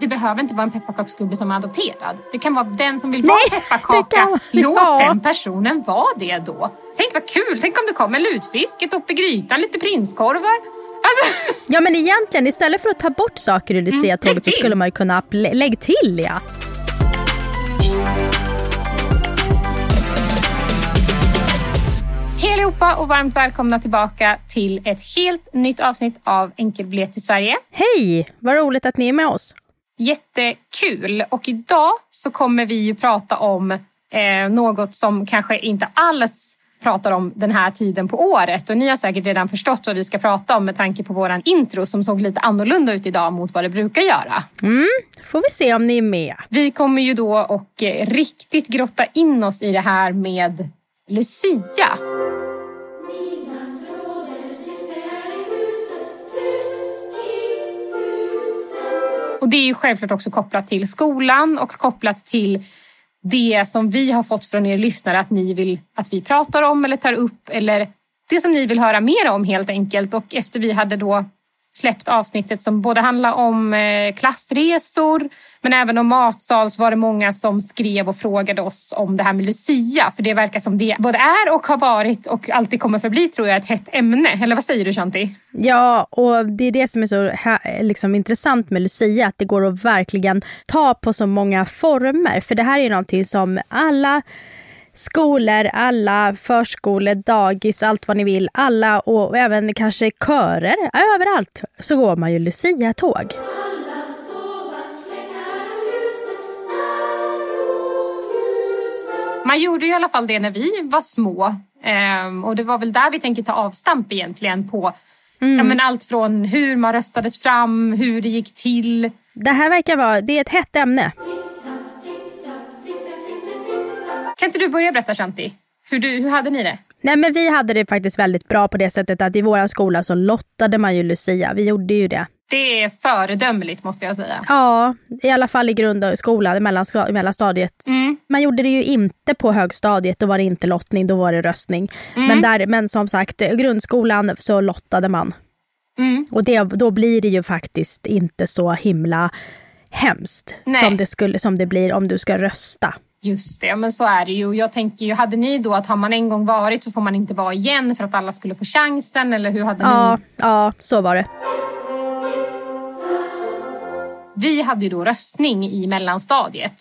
Det behöver inte vara en pepparkaksgubbe som är adopterad. Det kan vara den som vill vara Nej, pepparkaka. det kan- Låt ja. den personen vara det då. Tänk vad kul! Tänk om det kommer lutfisk, ett upp i grytan, lite prinskorvar. Alltså, Ja men egentligen istället för att ta bort saker ur Mm, Lucia-tåget så till. skulle man ju kunna lä- lägg till ja. Hej allihopa och varmt välkomna tillbaka till ett helt nytt avsnitt av Enkelbiljett till Sverige. Hej, vad roligt att ni är med oss. Jättekul! Och idag så kommer vi ju prata om eh, något som kanske inte alls pratar om den här tiden på året. Och ni har säkert redan förstått vad vi ska prata om med tanke på våran intro som såg lite annorlunda ut idag mot vad det brukar göra. Får vi se om ni är med. Vi kommer ju då och eh, riktigt grotta in oss i det här med Lucia. Och det är ju självklart också kopplat till skolan och kopplat till det som vi har fått från er lyssnare att ni vill att vi pratar om eller tar upp eller det som ni vill höra mer om helt enkelt. Och efter vi hade då släppt avsnittet som både handlar om eh, klassresor men även om matsal så var det många som skrev och frågade oss om det här med Lucia. För det verkar som det både är och har varit och alltid kommer förbli tror jag ett hett ämne. Eller vad säger du Shanti? Ja, och det är det som är så liksom, intressant med Lucia, att det går att verkligen ta på så många former. För det här är ju någonting som alla skolor, alla förskolor, dagis, allt vad ni vill, alla och även kanske körer, överallt så går man ju Lucia-tåg. Man gjorde i alla fall det när vi var små. Ehm, och det var väl där vi tänker ta avstamp egentligen på ja, men allt från hur man röstades fram, hur det gick till. Det här verkar vara, det är ett hett ämne. Kan inte du börja berätta Shanti? Hur, du, hur hade ni det? Nej men vi hade det faktiskt väldigt bra på det sättet att i vår skola så lottade man ju Lucia, vi gjorde ju det. Det är föredömligt måste jag säga. Ja, i alla fall i grundskolan, i mellanska- i mellanstadiet. Mm. Man gjorde det ju inte på högstadiet, då var det inte lottning, då var det röstning. Mm. Men, där, men som sagt, i grundskolan så lottade man. Mm. Och det, då blir det ju faktiskt inte så himla hemskt Nej. som det, skulle, som det blir om du ska rösta. Just det, men så är det ju. Jag tänker ju, hade ni då att har man en gång varit så får man inte vara igen för att alla skulle få chansen eller hur hade Ja, ni? ja, så var det. Vi hade ju då röstning i mellanstadiet.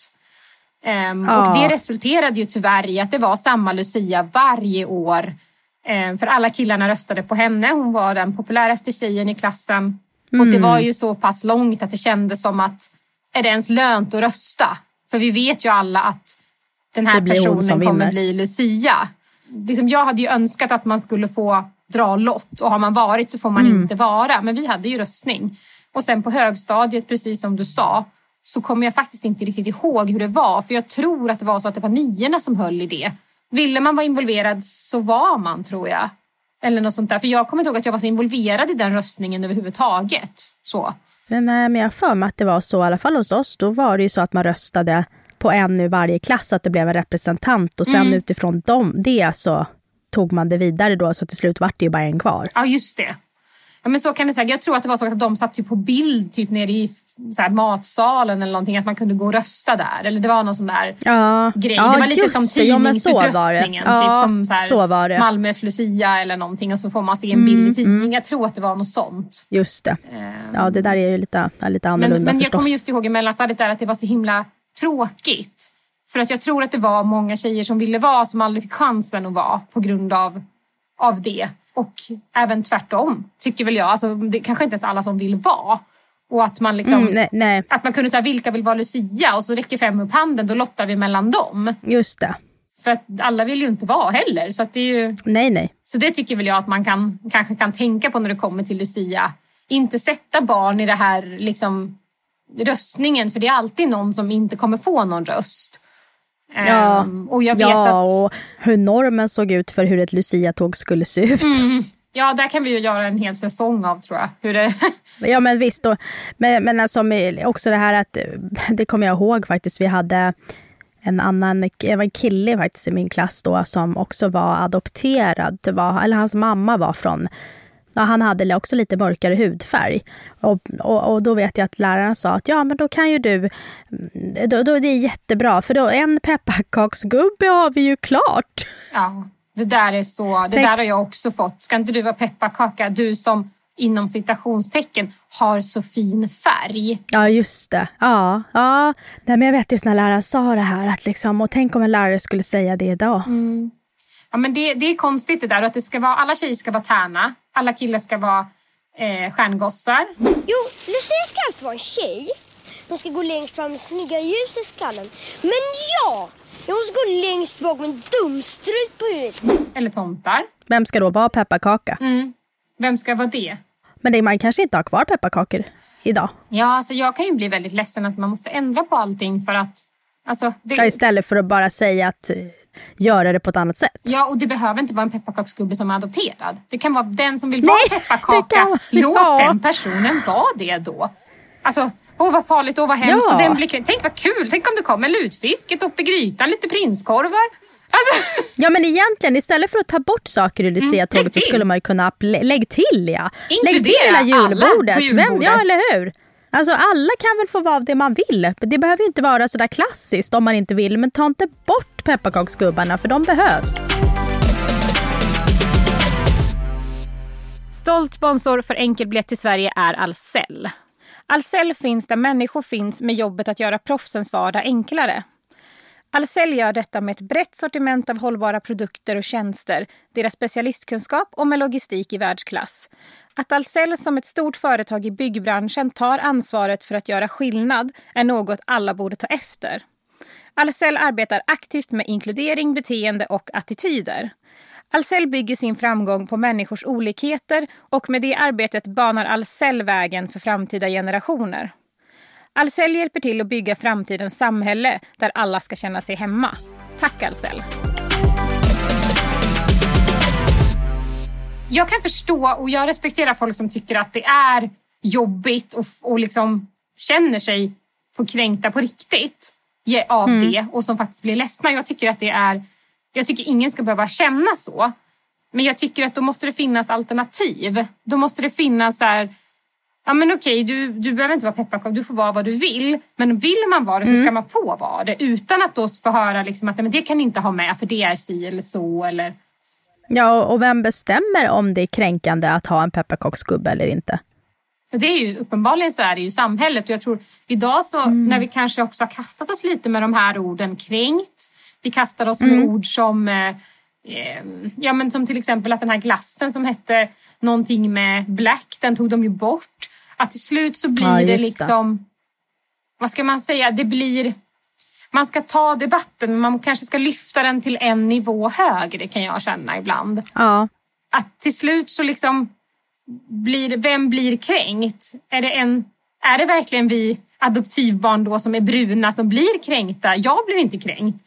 Ehm, Ja. Och det resulterade ju tyvärr i att det var samma Lucia varje år. Ehm, för alla killarna röstade på henne. Hon var den populäraste tjejen i klassen. Och Mm. det var ju så pass långt att det kändes som att är det ens lönt att rösta? För vi vet ju alla att den här personen kommer vinner. bli Lucia. Liksom jag hade ju önskat att man skulle få dra lott och har man varit så får man Mm. inte vara. Men vi hade ju röstning. Och sen på högstadiet, precis som du sa, så kommer jag faktiskt inte riktigt ihåg hur det var. För jag tror att det var så att det var niorna som höll i det. Ville man vara involverad så var man, tror jag. Eller något sånt där. För jag kommer inte ihåg att jag var så involverad i den röstningen överhuvudtaget. Så. Men, nej, men jag har för mig att det var så, i alla fall hos oss, då var det ju så att man röstade på en i varje klass, att det blev en representant och sen Mm. utifrån dem, det så tog man det vidare då, så till slut vart det ju bara en kvar. Ja, just det. Ja, men så kan det säga. Jag tror att det var så att de satt typ på bild typ nere i så här, matsalen eller någonting. Att man kunde gå och rösta där. Eller det var någon sån där Ja, grej. ja det var lite som men tidningsutrustningen. Ja, typ som så, här, så var det. Malmös Lucia eller någonting. Och så får man se en bild i tidningen. Jag tror att det var något sånt. Just det. Ehm, Ja, det där är ju lite, ja, lite men annorlunda men jag förstås. kommer just ihåg i mellanstadiet där att det var så himla tråkigt. För att jag tror att det var många tjejer som ville vara som aldrig fick chansen att vara på grund av, av det. Och även tvärtom, tycker väl jag. Alltså, det kanske inte ens alla som vill vara. Och att man liksom... Mm, nej, nej, Att man kunde säga vilka vill vara Lucia och så räcker fem upp handen, då lottar vi mellan dem. just det. För att alla vill ju inte vara heller. Så, att det, är ju, Nej, nej. så det tycker väl jag att man kan, kanske kan tänka på när det kommer till Lucia. Inte sätta barn i det här liksom, röstningen, för det är alltid någon som inte kommer få någon röst. Ja, Ehm, och jag vet ja, att... och hur normen såg ut för hur ett Lucia-tåg skulle se ut. Mm, ja, där kan vi ju göra en hel säsong av tror jag. Hur det, Ja men visst, då, men, men alltså också det här att, eh, det kommer jag ihåg faktiskt, vi hade en annan en kille faktiskt i min klass då som också var adopterad. Var, eller hans mamma var från Ja, han hade också lite mörkare hudfärg. Och, och, och, då vet jag att läraren sa att ja, men då kan ju du... Mm, då, då, det är jättebra, för då en pepparkaksgubbe har vi ju klart. Ja, det där är så... Det Tänk... där har jag också fått. Ska inte du vara pepparkaka? Du som inom citationstecken har så fin färg. Ja, just det. Ja, ja. Nej, men jag vet just när läraren sa det här. Att liksom, och tänk om en lärare skulle säga det idag. Mm. Ja, men det, det är konstigt det där. Att det ska vara, alla tjejer ska vara tärna. Alla killar ska vara eh, stjärngossar. Jo, Lucia ska alltid vara en tjej. Hon ska gå längst fram med snygga ljus i skallen. Men jag! Jag måste gå längst bak med en dumstrut på huvudet. Eller tomtar. Vem ska då vara pepparkaka? Mm. Vem ska vara det? Men det, man kanske inte har kvar pepparkakor idag? Ja, alltså jag kan ju bli väldigt ledsen att man måste ändra på allting för att... Alltså, det... ja, istället för att bara säga att eh, göra det på ett annat sätt. Ja, och det behöver inte vara en pepparkaksgubbe som är adopterad. Det kan vara den som vill vara Nej, pepparkaka. Kan... Låt ja. den personen vara det då. Alltså, åh vad farligt, åh vad hemskt. Ja. Och den blir... Tänk vad kul, tänk om det kommer lutfisk, ett upp i grytan, lite prinskorvar. Alltså. Ja men egentligen istället för att ta bort saker ur Lucia-tåget mm, så skulle man ju kunna lä lägg till ja. Inkludera lägg till hela julbordet. Alla Vem, ja eller hur. Alltså alla kan väl få vara det man vill. Det behöver ju inte vara sådär klassiskt om man inte vill. Men ta inte bort pepparkaksgubbarna för de behövs. Stolt sponsor för enkelbiljett till Sverige är Ahlsell. Ahlsell finns där människor finns med jobbet att göra proffsens vardag enklare. Ahlsell gör detta med ett brett sortiment av hållbara produkter och tjänster, deras specialistkunskap och med logistik i världsklass. Att Ahlsell som ett stort företag i byggbranschen tar ansvaret för att göra skillnad är något alla borde ta efter. Ahlsell arbetar aktivt med inkludering, beteende och attityder. Ahlsell bygger sin framgång på människors olikheter och med det arbetet banar Ahlsell vägen för framtida generationer. Ahlsell hjälper till att bygga framtidens samhälle där alla ska känna sig hemma. Tack Ahlsell! Jag kan förstå och jag respekterar folk som tycker att det är jobbigt och, och liksom känner sig på kränkta på riktigt av mm. det och som faktiskt blir ledsna. Jag tycker att det är... Jag tycker ingen ska behöva känna så. Men jag tycker att då måste det finnas alternativ. Då måste det finnas så här, ja men okej, du, du behöver inte vara pepparkaka, du får vara vad du vill. Men vill man vara det så ska mm. man få vara det utan att då få höra liksom att men det kan ni inte ha med för det är si eller så. Eller... Ja, och vem bestämmer om det är kränkande att ha en pepparkaksgubbe eller inte? Det är ju, uppenbarligen så är det ju samhället och jag tror idag så mm. när vi kanske också har kastat oss lite med de här orden kränkt. Vi kastar oss mm. med ord som eh, eh, ja men som till exempel att den här glassen som hette någonting med black, den tog de ju bort att till slut så blir ja, det liksom, det. vad ska man säga, det blir, man ska ta debatten men man kanske ska lyfta den till en nivå högre kan jag känna ibland. Ja. Att till slut så liksom blir, vem blir kränkt? Är det, en, är det verkligen vi adoptivbarn då som är bruna som blir kränkta? Jag blir inte kränkt.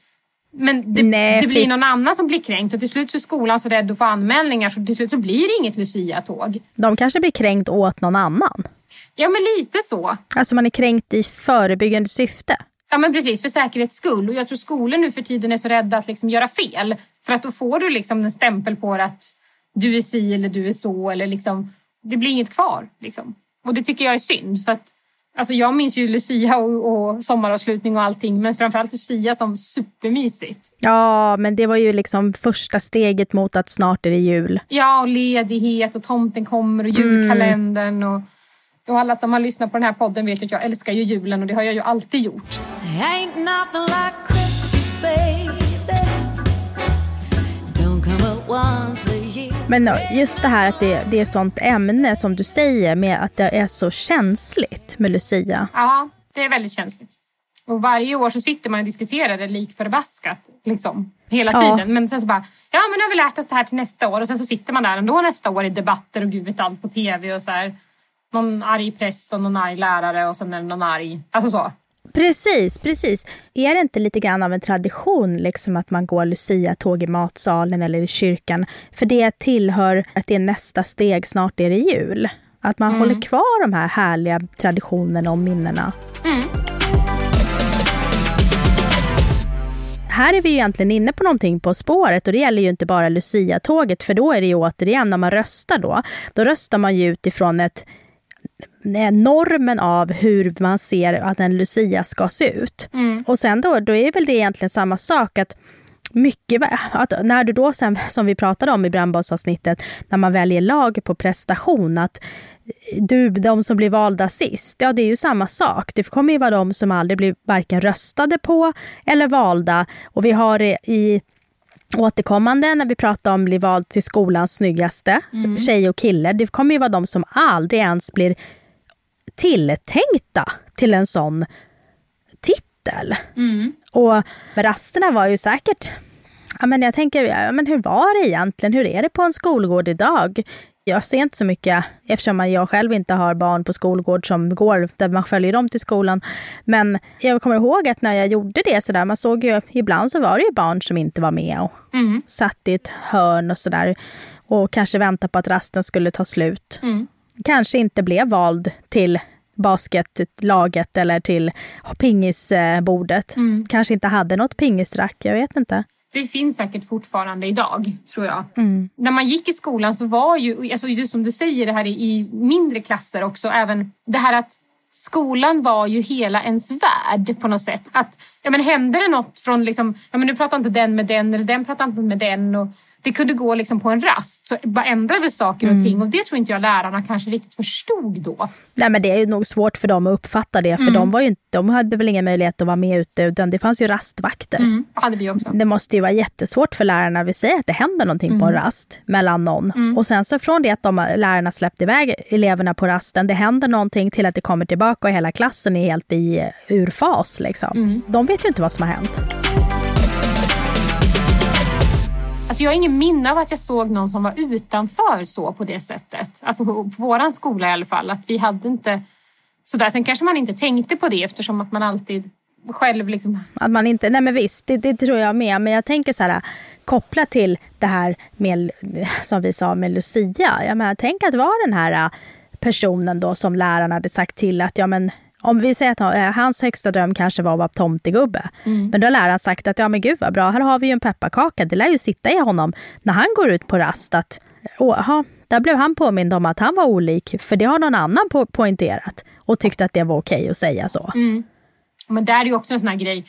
Men det, Nej, det blir någon annan som blir kränkt och till slut så är skolan så rädd att få anmälningar så till slut så blir det inget Lucia-tåg. De kanske blir kränkt åt någon annan. Ja, men lite så. Alltså man är kränkt i förebyggande syfte. Ja, men precis. För säkerhets skull. Och jag tror skolor nu för tiden är så rädda att liksom göra fel. För att då får du liksom en stämpel på att du är si eller du är så. Eller liksom, det blir inget kvar. Liksom. Och det tycker jag är synd. För att Alltså jag minns ju Lucia och, och sommaravslutning och allting men framförallt Lucia som supermysigt. Ja, men det var ju liksom första steget mot att snart är det jul. Ja, och ledighet och tomten kommer och julkalendern och och alla som har lyssnat på den här podden vet att jag älskar ju julen och det har jag ju alltid gjort. Men just det här att det, det är sånt ämne som du säger med att det är så känsligt med Lucia. Ja, det är väldigt känsligt. Och varje år så sitter man och diskuterar det lik förbaskat. Liksom, hela tiden. Ja. Men sen så bara, ja men nu har vi lärt oss det här till nästa år. Och sen så sitter man där ändå nästa år i debatter och gud vet allt på tv och så här någon arg präst och någon arg lärare och sen är det någon arg... Alltså så. Precis, precis. Är det inte lite grann av en tradition liksom att man går Lucia-tåg i matsalen eller i kyrkan? För det tillhör att det är nästa steg, snart är det jul. Att man mm. håller kvar de här härliga traditionerna och minnena. Mm. här är vi ju egentligen inne på någonting på spåret och det gäller ju inte bara Lucia-tåget för då är det ju återigen när man röstar då, då röstar man ju utifrån ett normen av hur man ser att en Lucia ska se ut. Mm. Och sen då, då är väl det egentligen samma sak att mycket, att när du då sen, som vi pratade om i brännbollsavsnittet, när man väljer lag på prestation, att du, de som blir valda sist, ja det är ju samma sak. Det kommer ju vara de som aldrig blir varken röstade på eller valda. Och vi har det i återkommande när vi pratar om bli vald till skolans snyggaste mm. tjej och kille. Det kommer ju vara de som aldrig ens blir tilltänkta till en sån titel. Mm. Och rasterna var ju säkert Ja, men jag tänker, ja, men hur var det egentligen? Hur är det på en skolgård idag? Jag ser inte så mycket eftersom jag själv inte har barn på skolgård som går där man följer dem till skolan. Men jag kommer ihåg att när jag gjorde det så där, man såg ju ibland så var det ju barn som inte var med och mm. satt i ett hörn och sådär och kanske väntade på att rasten skulle ta slut. Mm. Kanske inte blev vald till basketlaget eller till pingisbordet. Mm. Kanske inte hade något pingisrack, jag vet inte det finns säkert fortfarande idag, tror jag. Mm. När man gick i skolan så var ju, alltså just som du säger, det här i mindre klasser också, även det här att skolan var ju hela ens värld på något sätt. Att, ja, men hände det något från, liksom, ja, men nu pratar inte den med den eller den pratar inte med den. Och det kunde gå liksom på en rast. Så bara ändrades saker och mm. ting och det tror inte jag lärarna kanske riktigt förstod då. Nej men det är nog svårt för dem att uppfatta det för mm. de, var ju inte, de hade väl ingen möjlighet att vara med ute utan det fanns ju rastvakter. Mm. hade vi också. Det måste ju vara jättesvårt för lärarna. Vi säger att det händer någonting på en mm. rast mellan någon mm. och sen så från det att de lärarna släppte iväg eleverna på rasten, det händer någonting till att det kommer tillbaka och hela klassen är helt i urfas. Liksom. Mm. De vet ju inte vad som har hänt. Alltså jag har ingen minne av att jag såg någon som var utanför så på det sättet. Alltså på våran skola i alla fall. Att vi hade inte sådär. Sen kanske man inte tänkte på det eftersom att man alltid själv liksom... Att man inte, nej men visst, det, det tror jag med. Men jag tänker så här, kopplat till det här med, som vi sa med Lucia. Jag menar, tänk att vara den här äh, personen då som lärarna hade sagt till att ja men om vi säger att eh, hans högsta dröm kanske var att vara tomtegubbe. Mm. Men då har läraren sagt att ja men gud vad bra, här har vi ju en pepparkaka. Det lär ju sitta i honom när han går ut på rast att åh, där blev han påmind om att han var olik. För det har någon annan po poängterat och tyckte att det var okej okay att säga så. Mm. Men där är ju också en sån här grej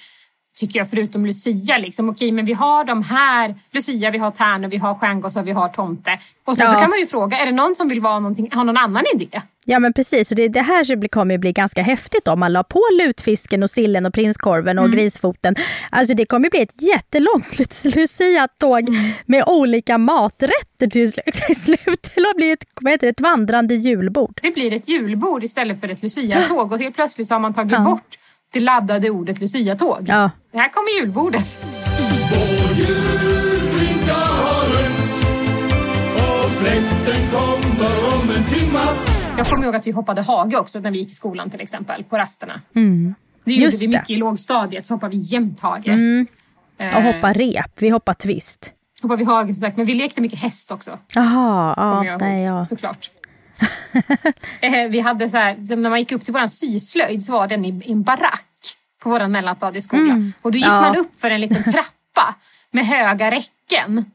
tycker jag, förutom Lucia. Liksom. Okej, men vi har de här, Lucia, vi har Tärnor, vi har Stjärngossar, vi har Tomte. Och sen ja. så kan man ju fråga, är det någon som vill vara någonting, ha någon annan idé? Ja men precis, och det, det här kommer ju bli ganska häftigt om man la på lutfisken och sillen och prinskorven och mm. grisfoten. Alltså det kommer bli ett jättelångt Lucia-tåg mm. med olika maträtter till, till slut. Det blir ett, vad heter det, ett vandrande julbord. Det blir ett julbord istället för ett Lucia-tåg och helt plötsligt så har man tagit ja. bort det laddade ordet Lucia-tåg. Ja. Här kommer julbordet. Vår Jag kommer ihåg att vi hoppade hage också när vi gick i skolan till exempel, på rasterna. Mm. Det gjorde Just vi mycket det. i lågstadiet, så hoppade vi jämt hage. Mm. Och hoppa rep, vi hoppade twist. Hoppade vi hage som sagt, men vi lekte mycket häst också. Jaha, ja, nej, ja. Såklart. Eh, vi hade så här, när man gick upp till vår syslöjd så var den i, i en barack på vår mellanstadieskola. Mm. Och då gick ja. man upp för en liten trappa med höga räcken.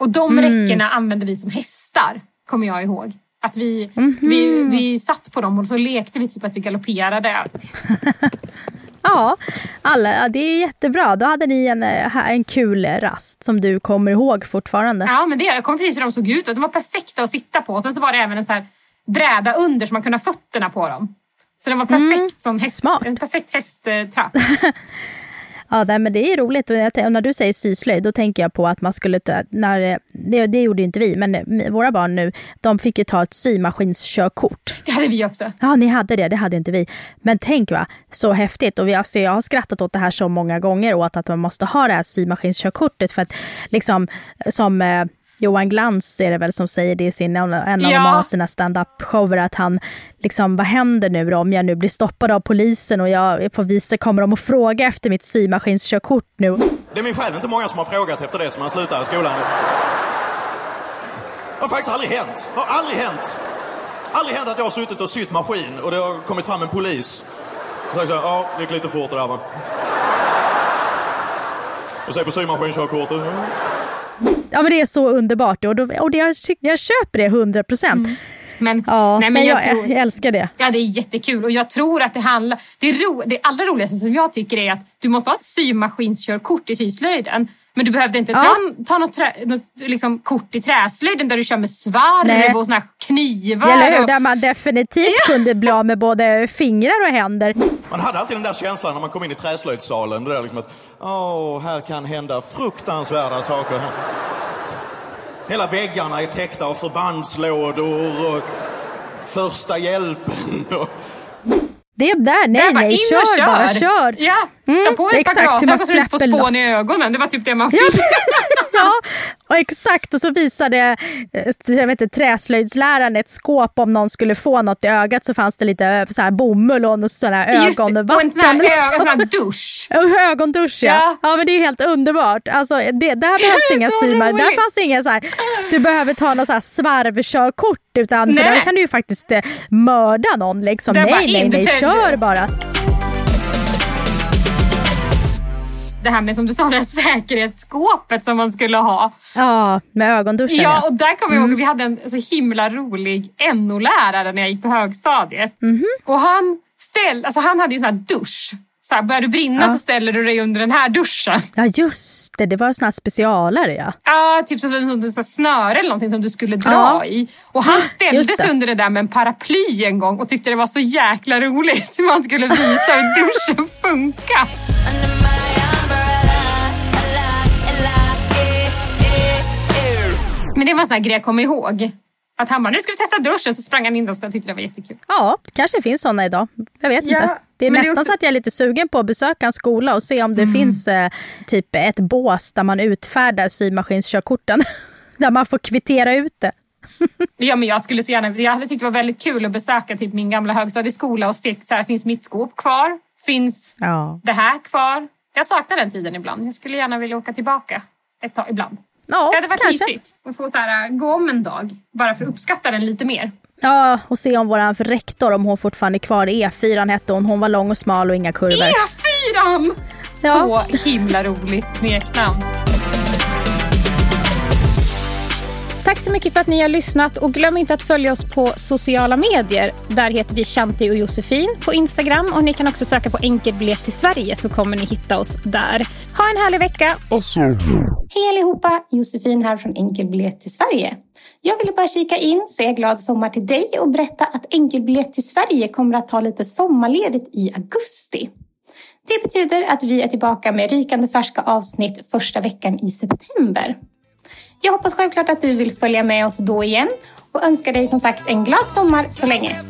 Och de mm. räckena använde vi som hästar, kommer jag ihåg. Att vi, mm -hmm. vi, vi satt på dem och så lekte vi typ att vi galopperade. ja, alla, det är jättebra. Då hade ni en, eh, en kul rast som du kommer ihåg fortfarande. Ja, men det, jag kommer precis hur de såg ut. De var perfekta att sitta på. Och sen så var det även en så här bräda under så man kunde ha fötterna på dem. Så den var perfekt mm. som häst, Smart. en perfekt hästtrapp. Ja, men det är roligt. Och när du säger syslöjd, då tänker jag på att man skulle ta, när, det, det gjorde inte vi, men våra barn nu, de fick ju ta ett symaskinskörkort. Det hade vi också. Ja, ni hade det, det hade inte vi. Men tänk va, så häftigt. Och vi, alltså, jag har skrattat åt det här så många gånger, åt att man måste ha det här symaskinskörkortet för att liksom som eh, Johan Glans är det väl som säger det i sin, en av ja. sina stand-up-shower, att han liksom, vad händer nu då om jag nu blir stoppad av polisen och jag får visa, kommer de att fråga efter mitt symaskinskörkort nu? Det är mig själv inte många som har frågat efter det som man slutar i skolan. Det har faktiskt aldrig hänt. Det har aldrig hänt. Aldrig hänt att jag har suttit och sytt maskin och det har kommit fram en polis och sagt så här, ja, det gick lite fort det där va. Och se på symaskinkörkortet. Ja men det är så underbart och, då, och det, jag, jag köper det 100 procent. Mm. Men, Ja, nej, men men jag, jag, tror, jag älskar det. Ja, det är jättekul och jag tror att det handlar... Det, ro, det allra roligaste som jag tycker är att du måste ha ett symaskinskörkort i syslöjden. Men du behövde inte Ja. ta, ta något, trä, något liksom, kort i träslöjden där du kör med svarv Nej. och såna här knivar. Eller hur? och, Där man definitivt kunde bli av med både fingrar och händer. Man hade alltid den där känslan när man kom in i träslöjdssalen. Det där liksom att, åh, här kan hända fruktansvärda saker. Hela väggarna är täckta av förbandslådor och första hjälpen. Och... Det är där, nej Där bara, nej, kör, kör. bara, kör. Ja, Mm, ta på dig ett par man glasögon så du inte får spån loss. i ögonen. Det var typ det man fick. ja, och exakt. Och så visade eh, jag vet inte, träslöjdsläraren ett skåp om någon skulle få något i ögat så fanns det lite eh, så här bomull och sån här Just det, och en ögonvatten. sån här, ögon, sån här dusch. Och ögondusch ja. Ja. ja. men det är helt underbart. Alltså, det, där behövs inga roligt. Där fanns inga så här, du behöver ta något så här svarvkörkort utan för Nej. där kan du ju faktiskt eh, mörda någon. Liksom. Nej, nej, nej, kör bara. Det här med som du sa, det här säkerhetsskåpet som man skulle ha. Ja, med ögonduschen Ja, ja. och där kommer jag ihåg, vi hade en så himla rolig NO-lärare när jag gick på högstadiet. Mhm. Och han, ställ, alltså han hade ju sån här dusch. Så här, börjar du brinna så ställer du dig under den här duschen. Ja, just det. Det var såna här specialare ja. Ja, typ som sån snöre eller någonting som du skulle dra Ja. i. Och han ställde Just det. under det där med en paraply en gång och tyckte det var så jäkla roligt. Man skulle visa hur duschen funkar. Men det var en sån grej jag kommer ihåg. Att han bara, nu ska vi testa duschen. Så sprang han in och tyckte det var jättekul. Ja, det kanske finns såna idag. Jag vet Ja, inte. Det är men det är nästan också- så att jag är lite sugen på att besöka en skola och se om det Mm. finns eh, typ ett bås där man utfärdar symaskinskörkorten. där man får kvittera ut det. Ja, men jag skulle så gärna, jag hade tyckt det var väldigt kul att besöka typ min gamla högstadieskola och se, så här, finns mitt skåp kvar? Finns Ja. det här kvar? Jag saknar den tiden ibland. Jag skulle gärna vilja åka tillbaka ett tag ibland. Ja, Det hade varit kanske. mysigt att få så här, gå om en dag bara för att uppskatta den lite mer. Ja, och se om våran rektor, om hon fortfarande är kvar. E4 hette hon. Hon var lång och smal och inga kurvor. E4! Ja. Så himla roligt smeknamn. Tack så mycket för att ni har lyssnat och glöm inte att följa oss på sociala medier. Där heter vi Shanti och Josefin på Instagram och ni kan också söka på enkelbiljett till Sverige så kommer ni hitta oss där. Ha en härlig vecka! Hej allihopa! Josefin här från Enkelbiljett till Sverige. Jag ville bara kika in, säga glad sommar till dig och berätta att Enkelbiljett till Sverige kommer att ta lite sommarledigt i augusti. Det betyder att vi är tillbaka med rykande färska avsnitt första veckan i september. Jag hoppas självklart att du vill följa med oss då igen och önskar dig som sagt en glad sommar så länge.